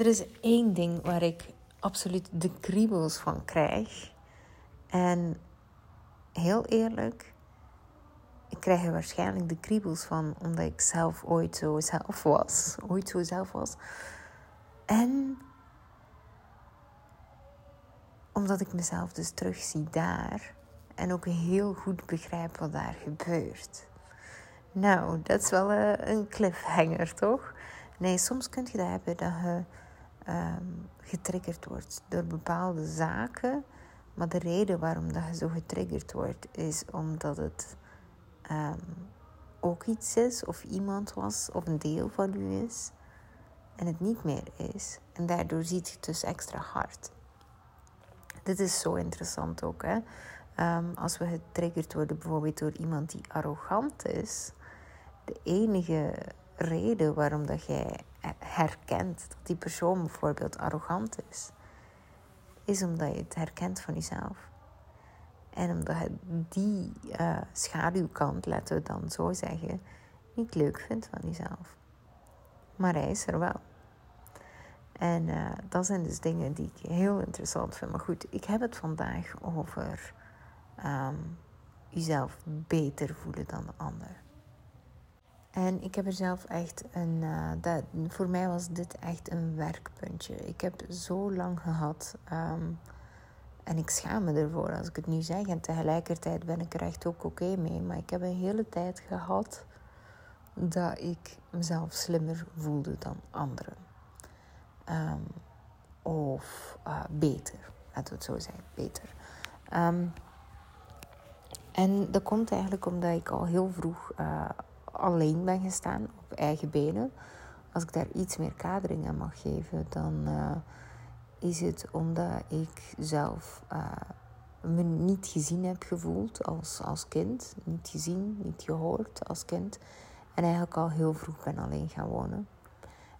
Er is één ding waar ik absoluut de kriebels van krijg. En heel eerlijk, ik krijg er waarschijnlijk de kriebels van omdat ik zelf ooit zo zelf was. Ooit zo zelf was. En omdat ik mezelf dus terugzie daar. En ook heel goed begrijp wat daar gebeurt. Nou, dat is wel eh, een cliffhanger, toch? Nee, soms kun je dat hebben dat je um, getriggerd wordt door bepaalde zaken. Maar de reden waarom dat je zo getriggerd wordt, is omdat het um, ook iets is, of iemand was, of een deel van u is, en het niet meer is. En daardoor ziet je het dus extra hard. Dit is zo interessant ook. Hè? Um, als we getriggerd worden bijvoorbeeld door iemand die arrogant is, de enige reden waarom dat jij herkent dat die persoon bijvoorbeeld arrogant is, is omdat je het herkent van jezelf. En omdat je die uh, schaduwkant, laten we dan zo zeggen, niet leuk vindt van jezelf. Maar hij is er wel. En uh, dat zijn dus dingen die ik heel interessant vind. Maar goed, ik heb het vandaag over um, jezelf beter voelen dan de ander. En ik heb er zelf echt een. Uh, dat, voor mij was dit echt een werkpuntje. Ik heb zo lang gehad. Um, en ik schaam me ervoor als ik het nu zeg. En tegelijkertijd ben ik er echt ook oké mee. Maar ik heb een hele tijd gehad dat ik mezelf slimmer voelde dan anderen. Um, of uh, beter, laten we het zo zeggen, beter. Um, en dat komt eigenlijk omdat ik al heel vroeg uh, alleen ben gestaan op eigen benen. Als ik daar iets meer kadering aan mag geven, dan uh, is het omdat ik zelf uh, me niet gezien heb gevoeld als, als kind. Niet gezien, niet gehoord als kind. En eigenlijk al heel vroeg ben alleen gaan wonen.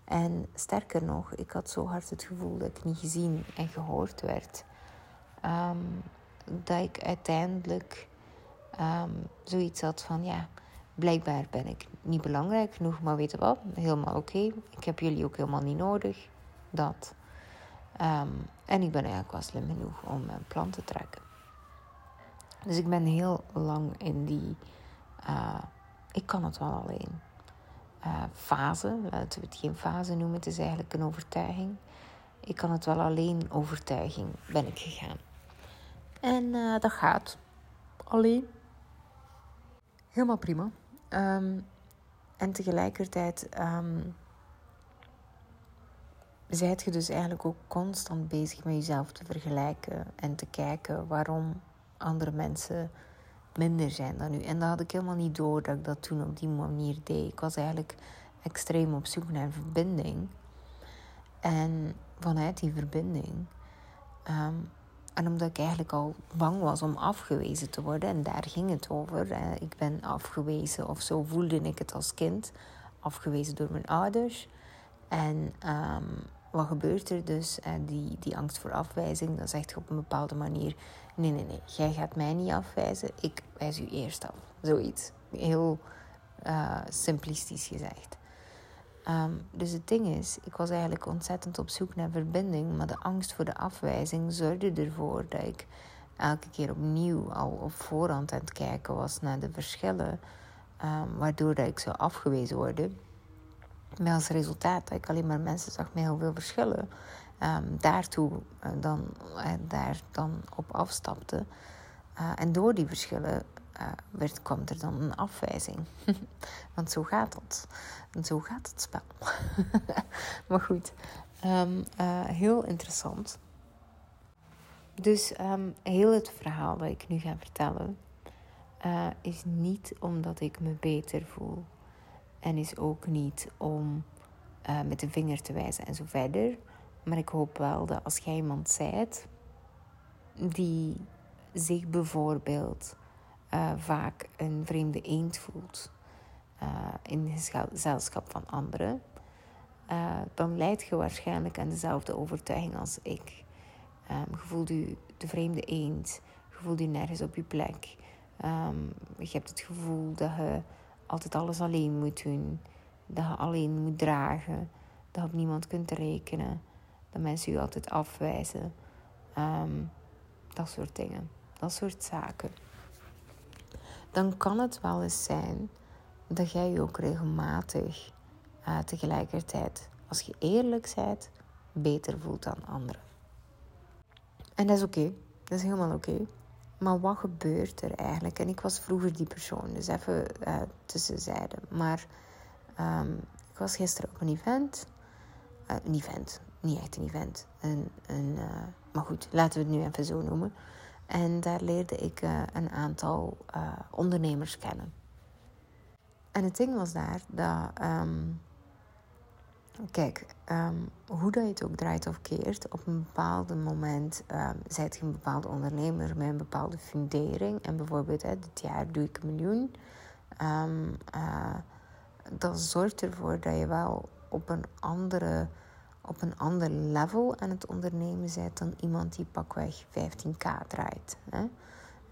En sterker nog, ik had zo hard het gevoel dat ik niet gezien en gehoord werd. Um, dat ik uiteindelijk um, zoiets had van ja, blijkbaar ben ik niet belangrijk genoeg, maar weet wat, helemaal oké. Ik heb jullie ook helemaal niet nodig. Dat. Um, en ik ben eigenlijk wel slim genoeg om mijn plan te trekken. Dus ik ben heel lang in die, uh, ik kan het wel alleen. Uh, fase, laten we het geen fase noemen, het is eigenlijk een overtuiging. Ik kan het wel alleen overtuiging ben ik gegaan. En uh, dat gaat alleen. Helemaal prima. Um, en tegelijkertijd um, zijt je dus eigenlijk ook constant bezig met jezelf te vergelijken en te kijken waarom andere mensen minder zijn dan u. En dat had ik helemaal niet door dat ik dat toen op die manier deed. Ik was eigenlijk extreem op zoek naar verbinding. En vanuit die verbinding um, en omdat ik eigenlijk al bang was om afgewezen te worden, en daar ging het over. Ik ben afgewezen, of zo voelde ik het als kind. Afgewezen door mijn ouders. En um, wat gebeurt er dus? Die, die angst voor afwijzing, dan zegt je op een bepaalde manier: nee, nee, nee, jij gaat mij niet afwijzen, ik wijs u eerst af. Zoiets. Heel uh, simplistisch gezegd. Um, dus het ding is, ik was eigenlijk ontzettend op zoek naar verbinding, maar de angst voor de afwijzing zorgde ervoor dat ik elke keer opnieuw al op voorhand aan het kijken was naar de verschillen, um, waardoor dat ik zou afgewezen worden. Met als resultaat dat ik alleen maar mensen zag met heel veel verschillen, um, daartoe uh, dan, uh, daar dan op afstapte. Uh, en door die verschillen uh, werd, kwam er dan een afwijzing. Want zo gaat het. En zo gaat het spel. maar goed, um, uh, heel interessant. Dus um, heel het verhaal dat ik nu ga vertellen, uh, is niet omdat ik me beter voel. En is ook niet om met de vinger te wijzen en zo verder. Maar ik hoop wel dat als jij iemand zijt die zich bijvoorbeeld uh, vaak een vreemde eend voelt uh, in gezelschap van anderen, uh, dan leidt je waarschijnlijk aan dezelfde overtuiging als ik. Um, je voelt je de vreemde eend, je voelt je nergens op je plek. Um, je hebt het gevoel dat je altijd alles alleen moet doen, dat je alleen moet dragen, dat je op niemand kunt rekenen. Dat mensen u altijd afwijzen. Ehm, dat soort dingen. Dat soort zaken. Dan kan het wel eens zijn dat jij je ook regelmatig uh, tegelijkertijd, als je eerlijk bent, beter voelt dan anderen. En dat is oké. Dat is helemaal oké. Maar wat gebeurt er eigenlijk? En ik was vroeger die persoon, dus even uh, tussenzijde. Maar um, ik was gisteren op een event. Uh, een event, niet echt een event. Een, een, maar goed, laten we het nu even zo noemen. En daar leerde ik een aantal ondernemers kennen. En het ding was daar dat. Um, Kijk, ehm, hoe dat je het ook draait of keert, op een bepaald moment um, zijt je een bepaalde ondernemer met een bepaalde fundering. En bijvoorbeeld, hè, dit jaar doe ik een miljoen. Uh, dat zorgt ervoor dat je wel op een, andere, op een ander level aan het ondernemen bent dan iemand die pakweg 15k draait. Hè?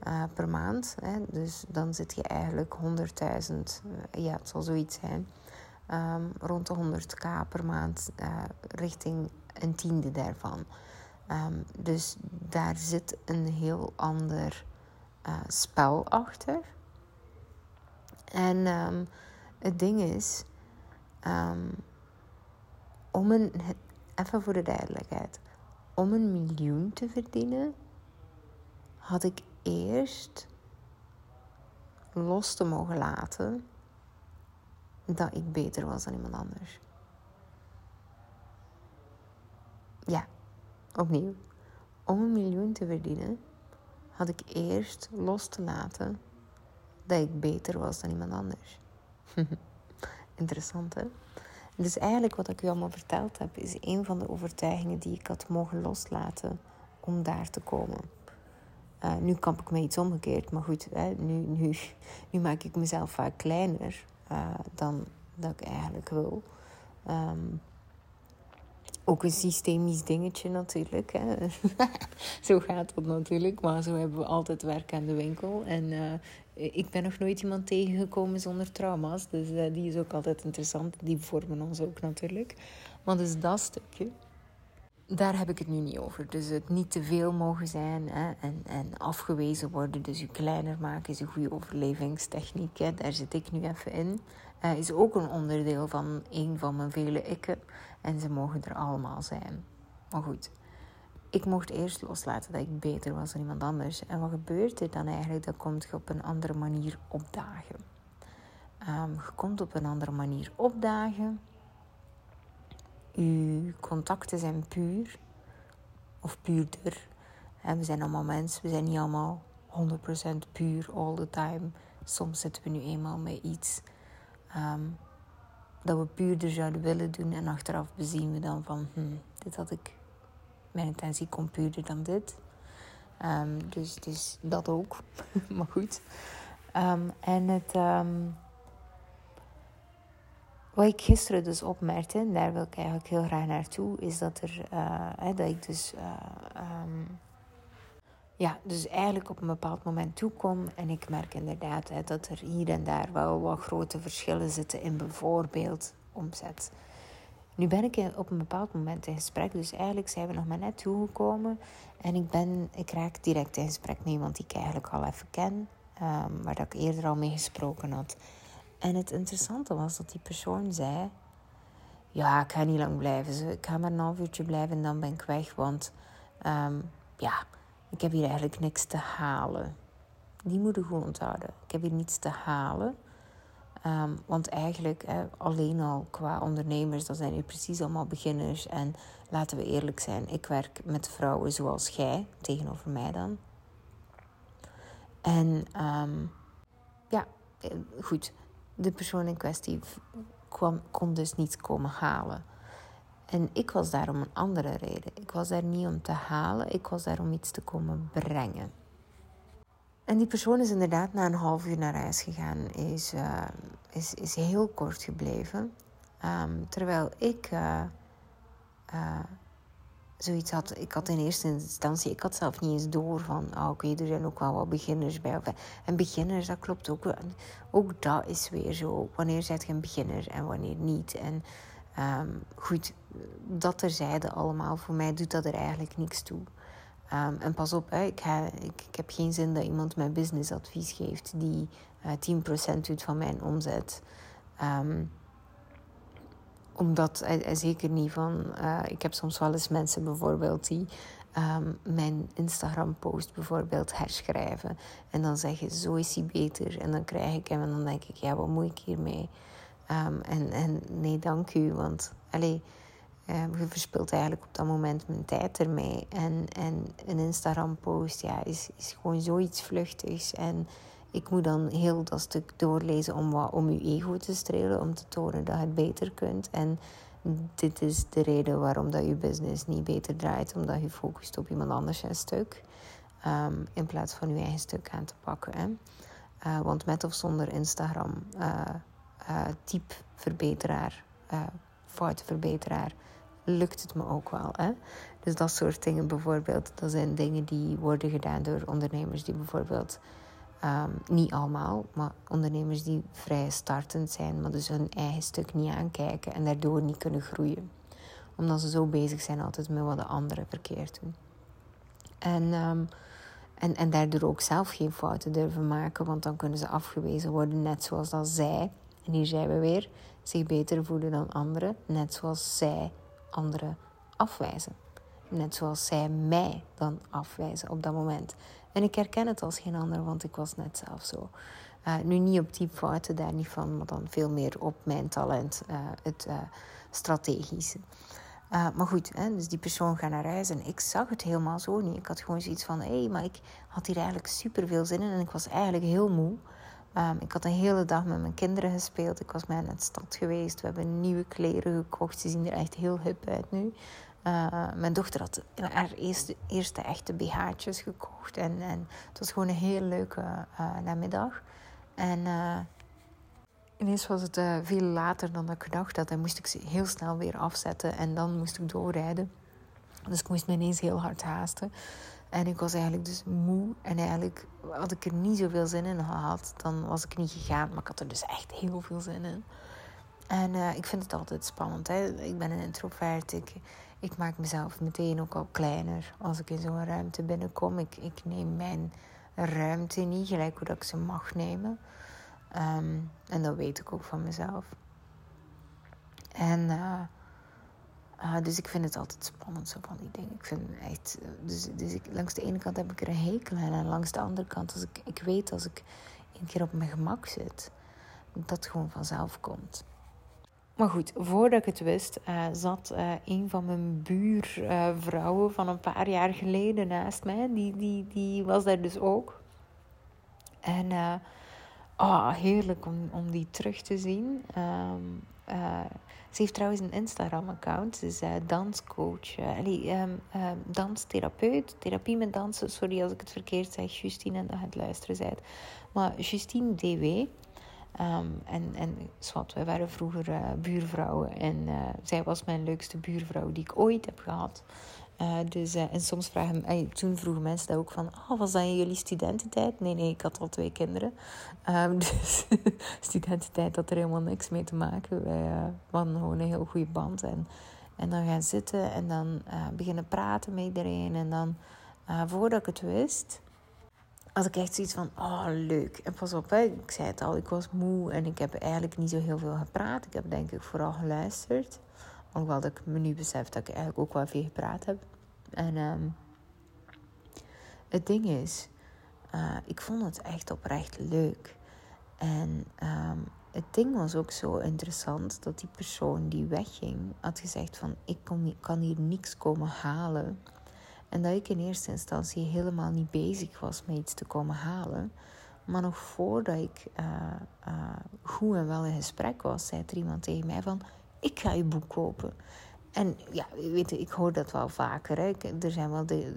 Uh, per maand. Hè? Dus dan zit je eigenlijk 100.000, uh, ja, het zal zoiets zijn um, rond de 100k per maand uh, richting een tiende daarvan. Um, dus daar zit een heel ander spel achter. En um, het ding is, om een, even voor de duidelijkheid, om een miljoen te verdienen, had ik eerst los te mogen laten dat ik beter was dan iemand anders. Ja, opnieuw. Om een miljoen te verdienen, had ik eerst los te laten dat ik beter was dan iemand anders. Interessant, hè? Dus eigenlijk wat ik u allemaal verteld heb, is een van de overtuigingen die ik had mogen loslaten om daar te komen. Uh, nu kamp ik me iets omgekeerd, maar goed, hè, nu, nu, nu maak ik mezelf vaak kleiner uh, dan dat ik eigenlijk wil. Um, ook een systemisch dingetje natuurlijk. Hè. zo gaat dat natuurlijk. Maar zo hebben we altijd werk aan de winkel. En uh, ik ben nog nooit iemand tegengekomen zonder trauma's. Dus uh, die is ook altijd interessant. Die vormen ons ook natuurlijk. Maar dus dat stukje daar heb ik het nu niet over. Dus het niet te veel mogen zijn hè, en, en afgewezen worden. Dus je kleiner maken is een goede overlevingstechniek. Hè. Daar zit ik nu even in. Uh, is ook een onderdeel van een van mijn vele ikken. En ze mogen er allemaal zijn. Maar goed, ik mocht eerst loslaten dat ik beter was dan iemand anders. En wat gebeurt er dan eigenlijk? Dan komt je op een andere manier opdagen. Um, je komt op een andere manier opdagen. Uw contacten zijn puur of puurder. En we zijn allemaal mensen, we zijn niet allemaal 100% puur all the time. Soms zitten we nu eenmaal met iets um, dat we puurder zouden willen doen. En achteraf bezien we dan van, hmm, dit had ik, mijn intentie komt dan dit. Um, dus, dus dat ook. maar goed. Um, en het... Wat ik gisteren dus opmerkte, en daar wil ik eigenlijk heel graag naartoe, is dat er, uh, dat ik dus, um, ja, dus eigenlijk op een bepaald moment toekom en ik merk inderdaad hè, dat er hier en daar wel wat grote verschillen zitten in bijvoorbeeld omzet. Nu ben ik op een bepaald moment in gesprek, dus eigenlijk zijn we nog maar net toegekomen en ik, ben, ik raak direct in gesprek met iemand die ik eigenlijk al even ken, um, waar dat ik eerder al mee gesproken had. En het interessante was dat die persoon zei: Ja, ik ga niet lang blijven. Ik ga maar een half uurtje blijven en dan ben ik weg. Want um, ja, ik heb hier eigenlijk niks te halen. Die moeten gewoon onthouden. Ik heb hier niets te halen. Um, want eigenlijk, alleen al qua ondernemers, dat zijn nu precies allemaal beginners. En laten we eerlijk zijn, ik werk met vrouwen zoals jij, tegenover mij dan. En um, ja, eh, goed de persoon in kwestie kwam, kon dus niet komen halen. En ik was daar om een andere reden. Ik was daar niet om te halen, ik was daar om iets te komen brengen. En die persoon is inderdaad na een half uur naar huis gegaan, is, uh, is, is heel kort gebleven. Um, terwijl ik uh, uh, zoiets had. Ik had in eerste instantie, ik had zelf niet eens door van, ah, oké, er zijn ook wel wat beginners bij. En beginners, dat klopt ook. Ook dat is weer zo. Wanneer zet je een beginner en wanneer niet. En Ehm, goed, dat terzijde allemaal. Voor mij doet dat er eigenlijk niks toe. Ehm, en pas op, hè, ik, ik, heb geen zin dat iemand mij businessadvies geeft die uh, eh, 10% doet van mijn omzet. Um, omdat, uh, zeker niet van, ik heb soms wel eens mensen bijvoorbeeld die um, mijn Instagram-post bijvoorbeeld herschrijven. En dan zeggen, zo is hij beter. En dan krijg ik hem en dan denk ik, ja, wat moet ik hiermee? En, en nee, dank u, want allee, uh, je verspilt eigenlijk op dat moment mijn tijd ermee. En, en een Instagram-post ja, is, is gewoon zoiets vluchtigs. En ik moet dan heel dat stuk doorlezen om, wat, om uw ego te strelen, om te tonen dat je het beter kunt. En dit is de reden waarom dat je business niet beter draait, omdat je focust op iemand anders een stuk. Um, in plaats van je eigen stuk aan te pakken. Hè. Uh, want met of zonder Instagram, uh, uh, type verbeteraar, lukt het me ook wel. Hè? Dus dat soort dingen bijvoorbeeld, dat zijn dingen die worden gedaan door ondernemers die bijvoorbeeld Um, niet allemaal, maar ondernemers die vrij startend zijn, maar dus hun eigen stuk niet aankijken en daardoor niet kunnen groeien. Omdat ze zo bezig zijn altijd met wat de anderen verkeerd doen. En, um, en, en daardoor ook zelf geen fouten durven maken, want dan kunnen ze afgewezen worden, net zoals dat zij, en hier zijn we weer, zich beter voelen dan anderen, net zoals zij anderen afwijzen. Net zoals zij mij dan afwijzen op dat moment. En ik herken het als geen ander, want ik was net zelf zo. Uh, nu niet op die fouten, daar niet van, maar dan veel meer op mijn talent, uh, het uh, strategische. maar goed, hè, dus die persoon gaat naar huis en ik zag het helemaal zo niet. Ik had gewoon zoiets van, hé, hey, maar ik had hier eigenlijk super veel zin in en ik was eigenlijk heel moe. Um, ik had een hele dag met mijn kinderen gespeeld. Ik was mij naar de stad geweest. We hebben nieuwe kleren gekocht. Ze zien er echt heel hip uit nu. Uh, mijn dochter had haar eerste, eerste echte BH'tjes gekocht. En, en het was gewoon een heel leuke uh, namiddag. En uh, ineens was het veel later dan ik gedacht had. En moest ik ze heel snel weer afzetten. En dan moest ik doorrijden. Dus ik moest me ineens heel hard haasten. En ik was eigenlijk dus moe. En eigenlijk had ik er niet zoveel zin in gehad. Dan was ik niet gegaan. Maar ik had er dus echt heel veel zin in. En ik vind het altijd spannend. Hè? Ik ben een introvert. Ik, ik maak mezelf meteen ook al kleiner als ik in zo'n ruimte binnenkom. Ik, ik neem mijn ruimte niet gelijk hoe dat ik ze mag nemen. Ehm, en dat weet ik ook van mezelf. En uh, dus ik vind het altijd spannend, zo van die dingen. Ik vind echt. Dus, dus ik, langs de ene kant heb ik er een hekel aan. En langs de andere kant, als ik, ik weet als ik een keer op mijn gemak zit, dat het gewoon vanzelf komt. Maar goed, voordat ik het wist, uh, zat een van mijn buurvrouwen van een paar jaar geleden naast mij. Die, die, die was daar dus ook. En oh, heerlijk om, om die terug te zien. Um, ze heeft trouwens een Instagram-account. Ze is danscoach. allee, um, danstherapeut. Therapie met dansen. Sorry als ik het verkeerd zeg, Justine, en dat het luisteren zijt. Maar Justine DW. Um, en, en zwart, wij waren vroeger uh, buurvrouwen. En uh, zij was mijn leukste buurvrouw die ik ooit heb gehad. Uh, dus, en soms vragen, toen vroegen mensen dat ook van... Oh, was dat in jullie studententijd? Nee, nee, ik had al twee kinderen. Um, dus studententijd had er helemaal niks mee te maken. Wij hadden gewoon een heel goede band. En, en dan gaan zitten en dan beginnen praten met iedereen. En dan, voordat ik het wist had ik echt zoiets van, oh leuk. En pas op, hè, ik zei het al, ik was moe en ik heb eigenlijk niet zo heel veel gepraat. Ik heb denk ik vooral geluisterd. Alhoewel dat ik me nu besef dat ik eigenlijk ook wel veel gepraat heb. En um, het ding is, uh, ik vond het echt oprecht leuk. En um, het ding was ook zo interessant dat die persoon die wegging had gezegd van ik kan hier niks komen halen en dat ik in eerste instantie helemaal niet bezig was met iets te komen halen. Maar nog voordat ik uh, uh, goed en wel in gesprek was, zei er iemand tegen mij van... Ik ga je boek kopen. En ja, weet je, ik hoor dat wel vaker. Hè. er zijn wel de,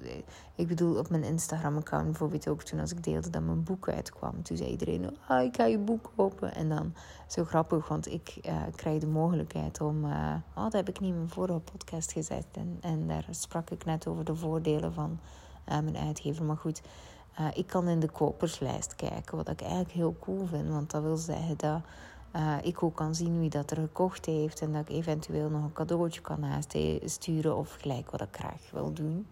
ik bedoel, op mijn Instagram-account bijvoorbeeld ook toen als ik deelde dat mijn boek uitkwam. Toen zei iedereen, ah, ik ga je boek kopen. En dan, zo grappig, want ik uh, krijg de mogelijkheid om... Uh, oh, dat heb ik niet in mijn vorige podcast gezet. En, en daar sprak ik net over de voordelen van uh, mijn uitgever. Maar goed, ik kan in de koperslijst kijken, wat ik eigenlijk heel cool vind. Want dat wil zeggen dat uh, ik ook kan zien wie dat er gekocht heeft en dat ik eventueel nog een cadeautje kan sturen of gelijk wat ik graag wil doen.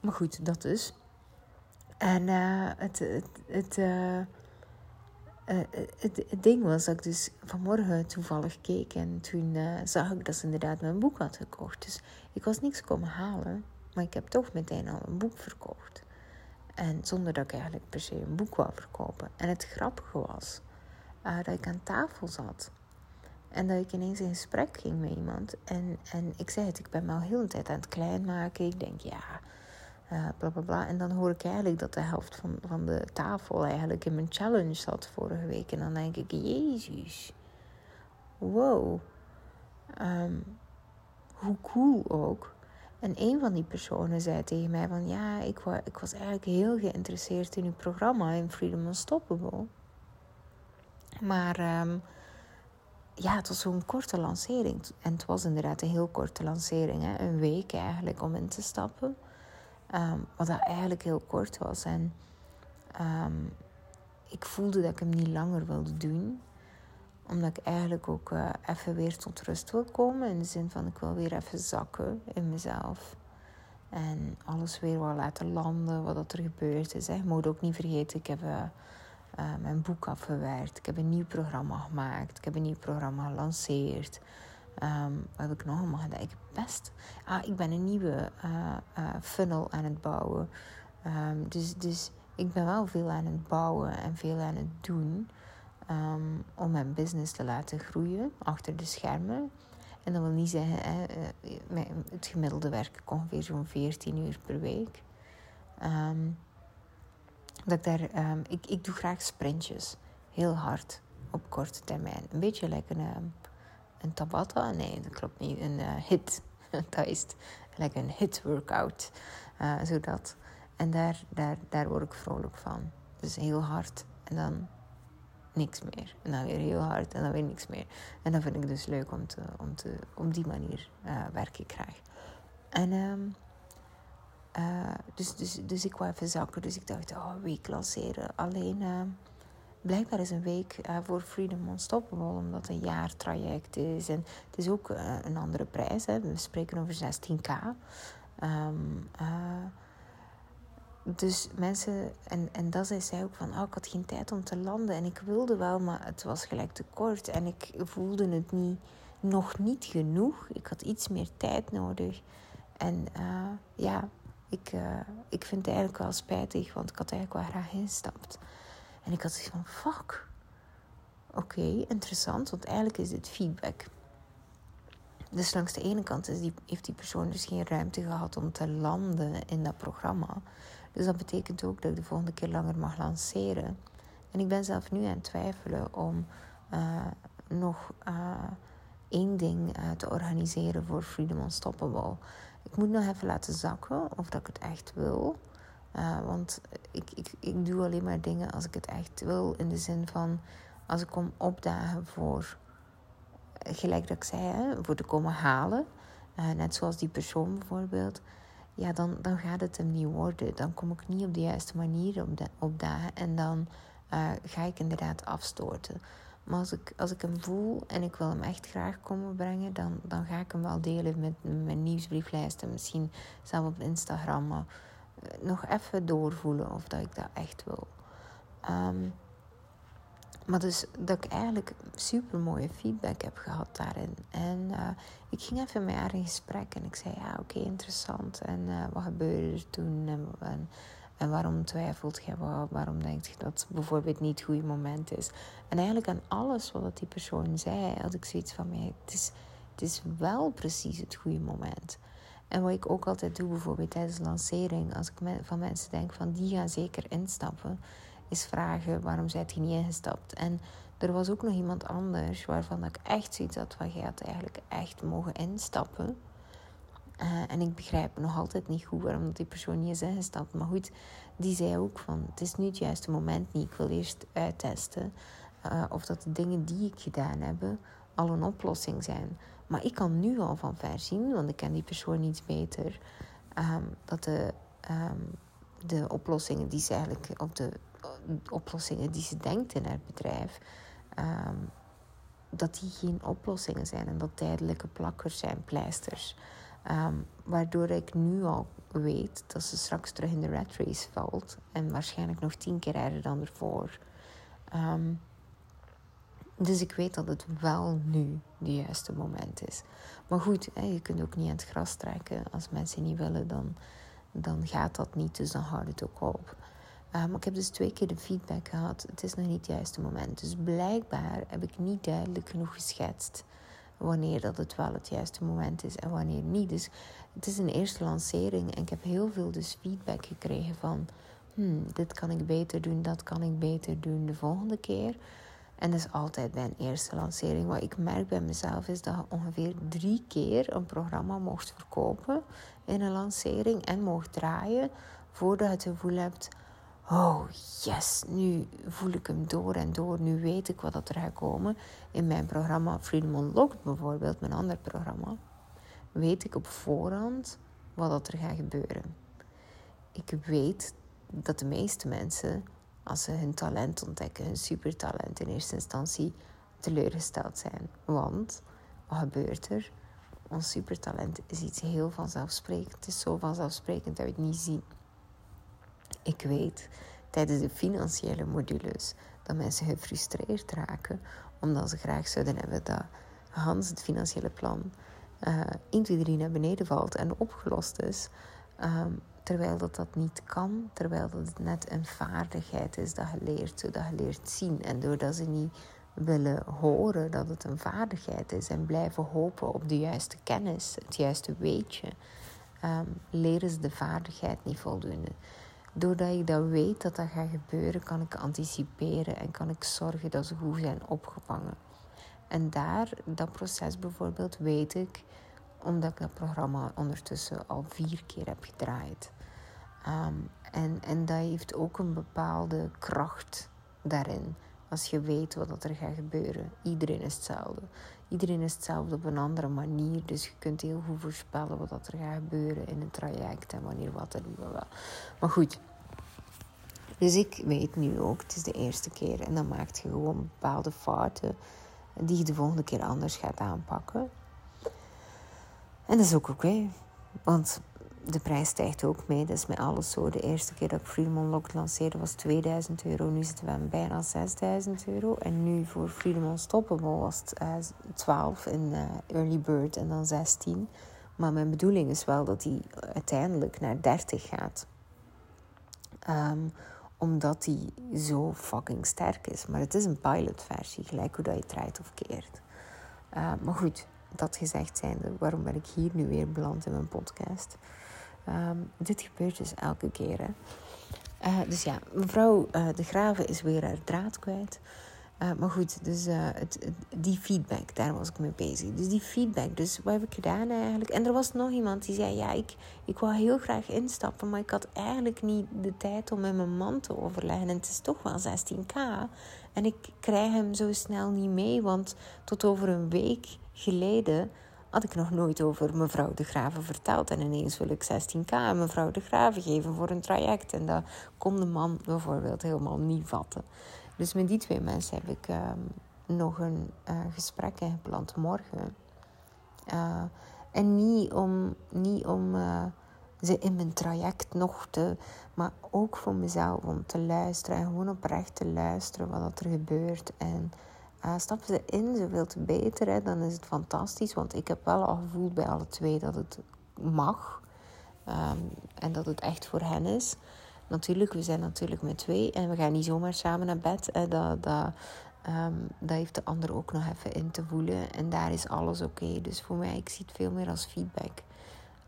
Maar goed, dat dus. En uh, het, het, het, uh, het, het, ding was dat ik dus vanmorgen toevallig keek en toen zag ik dat ze inderdaad mijn boek had gekocht. Dus ik was niks komen halen, maar ik heb toch meteen al een boek verkocht. En zonder dat ik eigenlijk per se een boek wou verkopen. En het grappige was uh, dat ik aan tafel zat. En dat ik ineens in gesprek ging met iemand. En, en ik zei het, ik ben me al heel de tijd aan het klein maken. Ik denk, ja, uh, bla bla bla. En dan hoor ik eigenlijk dat de helft van, van de tafel eigenlijk in mijn challenge zat vorige week. En dan denk ik, jezus, wow. Um, hoe cool ook. En een van die personen zei tegen mij van ja, ik, ik was eigenlijk heel geïnteresseerd in uw programma in Freedom Unstoppable. Maar um, ja, het was zo'n korte lancering. En het was inderdaad een heel korte lancering. Hè? Een week eigenlijk om in te stappen. Um, wat dat eigenlijk heel kort was. En um, ik voelde dat ik hem niet langer wilde doen omdat ik eigenlijk ook uh, even weer tot rust wil komen. In de zin van ik wil weer even zakken in mezelf. En alles weer wel laten landen wat er gebeurd is. Hè. Moet ook niet vergeten, ik heb uh, uh, mijn boek afgewerkt. Ik heb een nieuw programma gemaakt. Ik heb een nieuw programma gelanceerd. Um, wat heb ik nog allemaal gedaan? Ik best... Ah, ik ben een nieuwe funnel aan het bouwen. Um, dus, dus ik ben wel veel aan het bouwen en veel aan het doen. Um, om mijn business te laten groeien achter de schermen. En dat wil niet zeggen, hè, eh, het gemiddelde werk ongeveer zo'n 14 uur per week. Dat ik, daar, um, ik, ik doe graag sprintjes, heel hard, op korte termijn. Een beetje lekker een, een Tabata, nee, dat klopt niet, een uh, hit. dat is lekker een hit workout, uh, zodat. En daar, daar, daar word ik vrolijk van. Dus heel hard en dan niks meer. En dan weer heel hard en dan weer niks meer. En dat vind ik dus leuk om, te, om te, op die manier uh, werk krijg. En um, uh, dus, dus, dus ik wou even zakken. Dus ik dacht, oh, week lanceren. Alleen, uh, blijkbaar is een week uh, voor Freedom Unstoppable, omdat het een jaartraject is. En het is ook een andere prijs. Hè. We spreken over 16k. Um, dus mensen, en, en dat zei zij ook van, oh, ik had geen tijd om te landen. En ik wilde wel, maar het was gelijk te kort. En ik voelde het niet, nog niet genoeg. Ik had iets meer tijd nodig. En ja, ik, uh, ik vind het eigenlijk wel spijtig, want ik had eigenlijk wel graag ingestapt. En ik had zoiets van, fuck. Oké, interessant, want eigenlijk is dit feedback. Dus langs de ene kant is die, heeft die persoon dus geen ruimte gehad om te landen in dat programma. Dus dat betekent ook dat ik de volgende keer langer mag lanceren. En ik ben zelf nu aan het twijfelen om uh, nog uh, één ding te organiseren voor Freedom Unstoppable. Ik moet nog even laten zakken of dat ik het echt wil. want ik, ik, ik doe alleen maar dingen als ik het echt wil. In de zin van als ik kom opdagen voor, gelijk dat ik zei, hè, voor te komen halen. net zoals die persoon bijvoorbeeld ja, dan, dan gaat het hem niet worden. Dan kom ik niet op de juiste manier de, op dagen en dan uh, ga ik inderdaad afstoten. Maar als ik, als ik hem voel en ik wil hem echt graag komen brengen, dan, dan ga ik hem wel delen met mijn nieuwsbrieflijsten. Misschien zelf op Instagram. Maar uh, nog even doorvoelen of dat ik dat echt wil. Um, maar dus dat ik eigenlijk super mooie feedback heb gehad daarin. En uh, ik ging even met haar in gesprek en ik zei: Ja, oké, interessant. En uh, wat gebeurde er toen? En, en, en waarom twijfelt je? Waarom denk je dat bijvoorbeeld niet het goede moment is? En eigenlijk aan alles wat die persoon zei, had ik zoiets van: mij, het, is, het is wel precies het goede moment. En wat ik ook altijd doe, bijvoorbeeld tijdens lancering, als ik van mensen denk van die gaan zeker instappen is vragen waarom zijt je niet ingestapt. En er was ook nog iemand anders waarvan ik echt zoiets had van, jij had eigenlijk echt mogen instappen. Uh, en ik begrijp nog altijd niet goed waarom die persoon niet is ingestapt. Maar goed, die zei ook van, het is nu het juiste moment niet. Ik wil eerst uittesten uh, of dat de dingen die ik gedaan heb al een oplossing zijn. Maar ik kan nu al van ver zien, want ik ken die persoon iets beter, um, dat de, um, de oplossingen die ze eigenlijk op de oplossingen die ze denkt in haar bedrijf, um, dat die geen oplossingen zijn en dat tijdelijke plakkers zijn, pleisters. Ehm, waardoor ik nu al weet dat ze straks terug in de rat race valt. En waarschijnlijk nog tien keer erger dan ervoor. Ehm, dus ik weet dat het wel nu de juiste moment is. Maar goed, hè, je kunt ook niet aan het gras trekken. Als mensen niet willen, dan, dan gaat dat niet. Dus dan houdt het ook op. Maar ik heb dus twee keer de feedback gehad. Het is nog niet het juiste moment. Dus blijkbaar heb ik niet duidelijk genoeg geschetst wanneer dat het wel het juiste moment is en wanneer niet. Dus het is een eerste lancering en ik heb heel veel dus feedback gekregen van... Hmm, dit kan ik beter doen, dat kan ik beter doen de volgende keer. En dat is altijd bij een eerste lancering. Wat ik merk bij mezelf is dat je ongeveer drie keer een programma mocht verkopen in een lancering en mocht draaien voordat je het gevoel hebt Oh yes, nu voel ik hem door en door. Nu weet ik wat er gaat komen. In mijn programma Freedom Unlocked bijvoorbeeld, mijn ander programma, weet ik op voorhand wat er gaat gebeuren. Ik weet dat de meeste mensen, als ze hun talent ontdekken, hun supertalent in eerste instantie, teleurgesteld zijn. Want wat gebeurt er? Ons supertalent is iets heel vanzelfsprekend. Het is zo vanzelfsprekend dat we het niet zien. Ik weet tijdens de financiële modules dat mensen gefrustreerd raken omdat ze graag zouden hebben dat Hans het financiële plan uh, 1, 2, 3 naar beneden valt en opgelost is. Um, terwijl dat, dat niet kan, terwijl dat het net een vaardigheid is dat je leert, zodat je leert zien. En doordat ze niet willen horen dat het een vaardigheid is en blijven hopen op de juiste kennis, het juiste weetje, um, leren ze de vaardigheid niet voldoende. Doordat ik dat weet dat dat gaat gebeuren, kan ik anticiperen en kan ik zorgen dat ze goed zijn opgevangen. En daar, dat proces bijvoorbeeld, weet ik omdat ik dat programma ondertussen al vier keer heb gedraaid. Ehm, en, en dat heeft ook een bepaalde kracht daarin. Als je weet wat er gaat gebeuren. Iedereen is hetzelfde. Iedereen is hetzelfde op een andere manier. Dus je kunt heel goed voorspellen wat er gaat gebeuren in een traject en wanneer wat er wel. Maar goed. Dus ik weet nu ook, het is de eerste keer. En dan maakt je gewoon bepaalde fouten die je de volgende keer anders gaat aanpakken. En dat is ook oké. want de prijs stijgt ook mee. Dat is met alles zo. De eerste keer dat ik Freedom Unlocked lanceerde was 2000 euro. Nu zitten we aan bijna 6000 euro. En nu voor Freedom Unstoppable was het uh, eh, 12 in uh, Early Bird en dan 16. Maar mijn bedoeling is wel dat die uiteindelijk naar 30 gaat. Um, omdat die zo fucking sterk is. Maar het is een pilotversie, gelijk hoe dat je draait of keert. Uh, maar goed, dat gezegd zijnde, waarom ben ik hier nu weer beland in mijn podcast? Ehm, dit gebeurt dus elke keer. Hè. Uh, dus ja, mevrouw uh, De Graven is weer haar draad kwijt. Uh, maar goed, dus het, die feedback, daar was ik mee bezig. Dus die feedback, dus wat heb ik gedaan eigenlijk? En er was nog iemand die zei, ja, ik, ik wou heel graag instappen, maar ik had eigenlijk niet de tijd om met mijn man te overleggen. En het is toch wel 16k. En ik krijg hem zo snel niet mee, want tot over een week geleden had ik nog nooit over mevrouw de Graven verteld. En ineens wil ik 16k aan mevrouw de Graven geven voor een traject. En dat kon de man bijvoorbeeld helemaal niet vatten. Dus met die twee mensen heb ik ehm, nog een uh, gesprek ingepland morgen. Uh, en niet om, niet om uh, ze in mijn traject nog te... Maar ook voor mezelf om te luisteren. En gewoon oprecht te luisteren wat er gebeurt. En stappen ze in, zoveel te beter. Hè, dan is het fantastisch. Want ik heb wel al gevoeld bij alle twee dat het mag. Um, en dat het echt voor hen is. Natuurlijk, we zijn natuurlijk met twee. En we gaan niet zomaar samen naar bed. Hè, dat, dat, um, dat heeft de ander ook nog even in te voelen. En daar is alles oké. Dus voor mij, ik zie het veel meer als feedback.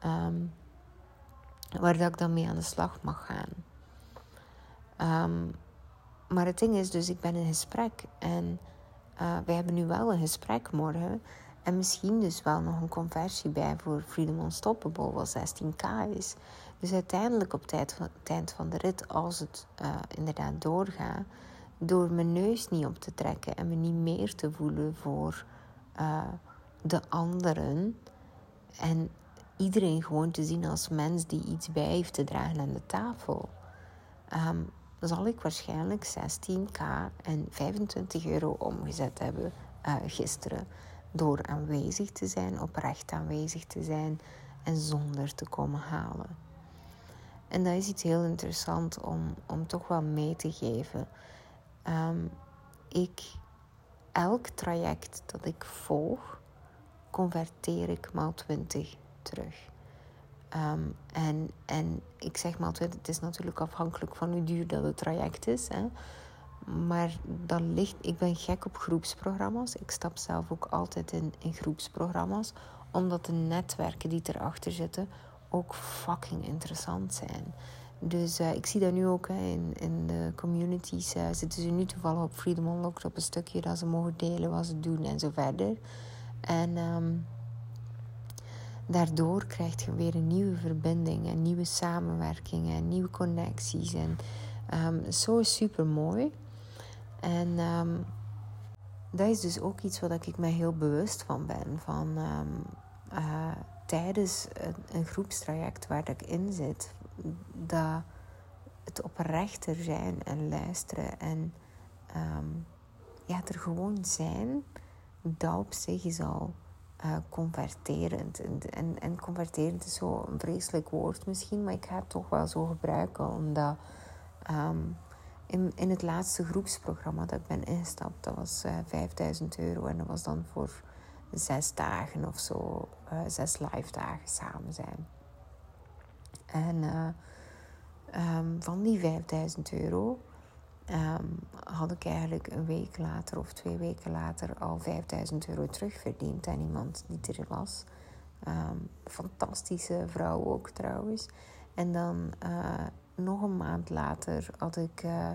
Um, waar dat ik dan mee aan de slag mag gaan. Maar het ding is dus, ik ben in gesprek. En uh, we hebben nu wel een gesprek morgen. En misschien dus wel nog een conversie bij voor Freedom Unstoppable, wat 16k is. Dus uiteindelijk op het eind van de rit, als het uh, inderdaad doorgaat, door mijn neus niet op te trekken en me niet meer te voelen voor uh, de anderen. En iedereen gewoon te zien als mens die iets bij heeft te dragen aan de tafel. Um, zal ik waarschijnlijk 16k en 25 euro omgezet hebben uh, gisteren. Door aanwezig te zijn, oprecht aanwezig te zijn en zonder te komen halen. En dat is iets heel interessant om, om toch wel mee te geven. Um, ik, elk traject dat ik volg, converteer ik maal 20 terug. Ehm, en, en ik zeg maar altijd, het is natuurlijk afhankelijk van hoe duur dat het traject is. Hè. Maar dat ligt, ik ben gek op groepsprogramma's. Ik stap zelf ook altijd in, in groepsprogramma's. Omdat de netwerken die erachter zitten ook fucking interessant zijn. Dus uh, ik zie dat nu ook hè, in, in de communities. Uh, zitten ze nu toevallig op Freedom Unlocked op een stukje dat ze mogen delen wat ze doen en zo verder. En um, daardoor krijg je weer een nieuwe verbinding en nieuwe samenwerkingen en nieuwe connecties. En um, zo is super mooi. En um, dat is dus ook iets wat ik me heel bewust van ben. Van um, uh, tijdens een, een, groepstraject waar ik in zit, dat het oprechter zijn en luisteren en ja, er gewoon zijn, dat op zich is al uh, converterend. En, en, en, converterend is zo een vreselijk woord misschien, maar ik ga het toch wel zo gebruiken, omdat um, in, in het laatste groepsprogramma dat ik ben ingestapt, dat was uh, eh, 5000 euro en dat was dan voor zes dagen of zo, uh, zes live dagen samen zijn. En um, van die 5000 euro um, had ik eigenlijk een week later of twee weken later al 5000 euro terugverdiend aan iemand die er was. Um, fantastische vrouw ook trouwens. En dan uh, nog een maand later had ik uh,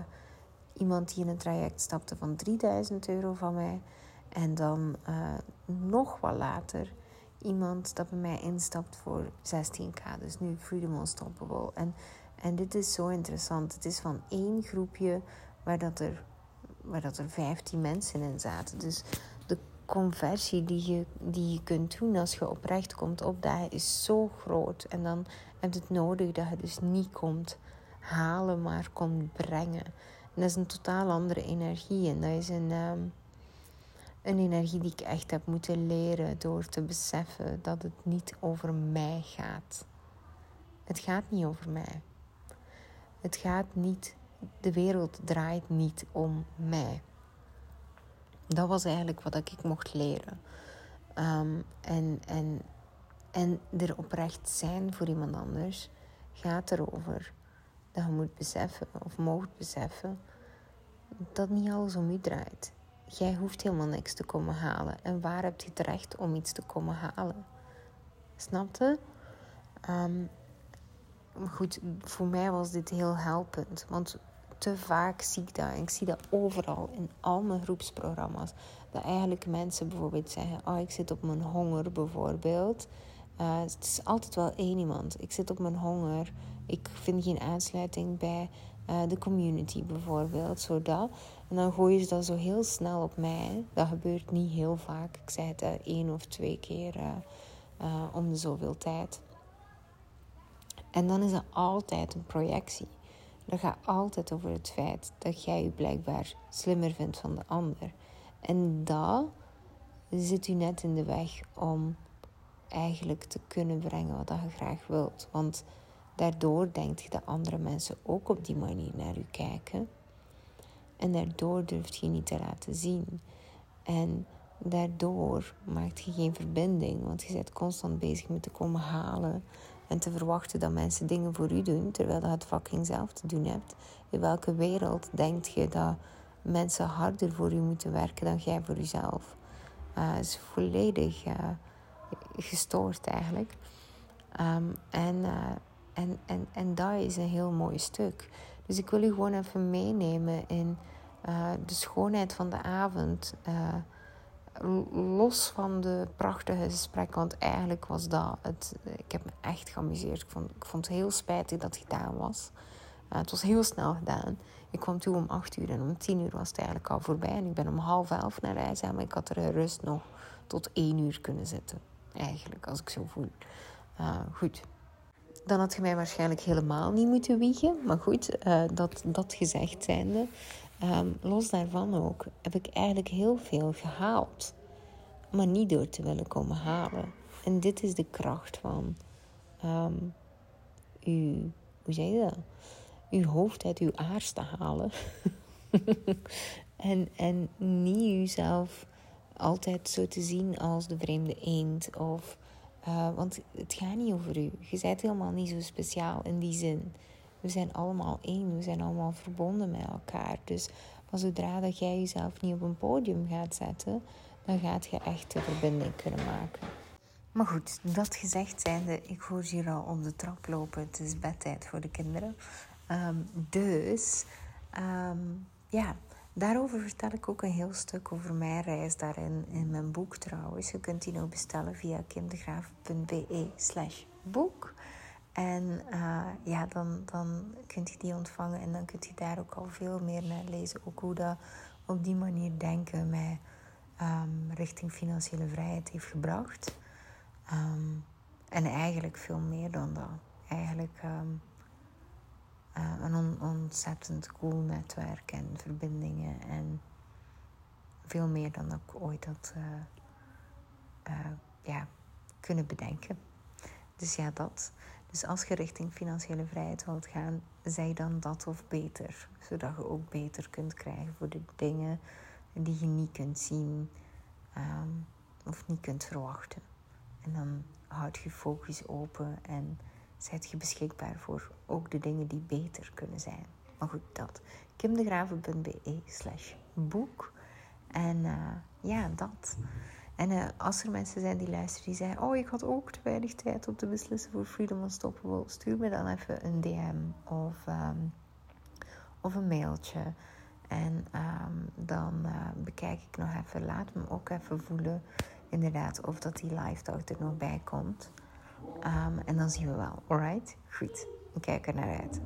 iemand die in een traject stapte van 3000 euro van mij. En dan uh, nog wat later iemand dat bij mij instapt voor 16k. Dus nu Freedom Unstoppable. En en dit is zo interessant. Het is van één groepje waar dat er, waar dat er 15 mensen in zaten. Dus de conversie die je, die je kunt doen als je oprecht komt opdagen is zo groot. En dan heb je het nodig dat je dus niet komt halen, maar komt brengen. En dat is een totaal andere energie. En dat is een, ehm, een energie die ik echt heb moeten leren door te beseffen dat het niet over mij gaat. Het gaat niet over mij. Het gaat niet, de wereld draait niet om mij. Dat was eigenlijk wat ik mocht leren. Ehm, en, en, en er oprecht zijn voor iemand anders gaat erover dat je moet beseffen of mocht beseffen dat niet alles om u draait. Jij hoeft helemaal niks te komen halen. En waar heb je het recht om iets te komen halen? Snapte? Um, goed, voor mij was dit heel helpend. Want te vaak zie ik dat. En ik zie dat overal in al mijn groepsprogramma's. Dat eigenlijk mensen bijvoorbeeld zeggen: Oh, ik zit op mijn honger, bijvoorbeeld. Uh, het is altijd wel één iemand. Ik zit op mijn honger. Ik vind geen aansluiting bij uh, de community, bijvoorbeeld. Zodat. En dan gooien ze dat zo heel snel op mij. Dat gebeurt niet heel vaak. Ik zeg het uh, één of twee keer om de zoveel tijd. En dan is dat altijd een projectie. Dat gaat altijd over het feit dat jij je blijkbaar slimmer vindt van de ander. En dat zit u net in de weg om eigenlijk te kunnen brengen wat je graag wilt. Want daardoor denkt je dat andere mensen ook op die manier naar u kijken. En daardoor durft je niet te laten zien. En daardoor maakt je geen verbinding, want je bent constant bezig met te komen halen en te verwachten dat mensen dingen voor u doen, terwijl je het fucking zelf te doen hebt. In welke wereld denkt je dat mensen harder voor u moeten werken dan jij voor uzelf? Uh, is volledig uh, gestoord eigenlijk. Um, en, uh, en, en, en dat is een heel mooi stuk. Dus ik wil u gewoon even meenemen in de schoonheid van de avond los van de prachtige gesprekken, want eigenlijk was dat het. Ik heb me echt geamuseerd. Ik vond, ik vond het heel spijtig dat het gedaan was. Uh, het was heel snel gedaan. Ik kwam toe om acht uur en om tien uur was het eigenlijk al voorbij. En ik ben om half elf naar huis maar ik had er rust nog tot één uur kunnen zitten. Eigenlijk, als ik zo voel. Uh, goed. Dan had je mij waarschijnlijk helemaal niet moeten wiegen. Maar goed, uh, dat, dat gezegd zijnde. Ehm, los daarvan ook heb ik eigenlijk heel veel gehaald. Maar niet door te willen komen halen. En dit is de kracht van um, uw, hoe zeg je dat? Uw hoofd uit uw aars te halen. en, en niet uzelf altijd zo te zien als de vreemde eend. Of, uh, want het gaat niet over u. Je bent helemaal niet zo speciaal in die zin. We zijn allemaal één. We zijn allemaal verbonden met elkaar. Dus zodra dat jij jezelf niet op een podium gaat zetten, dan gaat je echt de verbinding kunnen maken. Maar goed, dat gezegd zijnde, ik hoor hier al op de trap lopen. Het is bedtijd voor de kinderen. Ehm, dus, um, ja, daarover vertel ik ook een heel stuk over mijn reis daarin in mijn boek trouwens. Je kunt die nou bestellen via kindergraaf.be slash boek. En uh, ja, dan, dan kunt je die ontvangen en dan kunt je daar ook al veel meer naar lezen. Ook hoe dat op die manier denken mij um, richting financiële vrijheid heeft gebracht. Um, en eigenlijk veel meer dan dat. Eigenlijk um, uh, een on ontzettend cool netwerk en verbindingen. En veel meer dan ik ooit had uh, ja, kunnen bedenken. Dus ja, dat. Dus als je richting financiële vrijheid wilt gaan, zij dan dat of beter. Zodat je ook beter kunt krijgen voor de dingen die je niet kunt zien um, of niet kunt verwachten. En dan houd je focus open en zet je beschikbaar voor ook de dingen die beter kunnen zijn. Maar goed, dat. kimdegraven.be slash boek. En uh, ja, dat. En uh, als er mensen zijn die luisteren die zeggen: Oh, ik had ook te weinig tijd om te beslissen voor Freedom Unstoppable, stuur me dan even een DM of, um, of een mailtje. En um, dan uh, bekijk ik nog even, laat me ook even voelen, inderdaad, of dat die live dag er nog bij komt. Um, en dan zien we wel, alright? Goed, ik kijk er naar uit.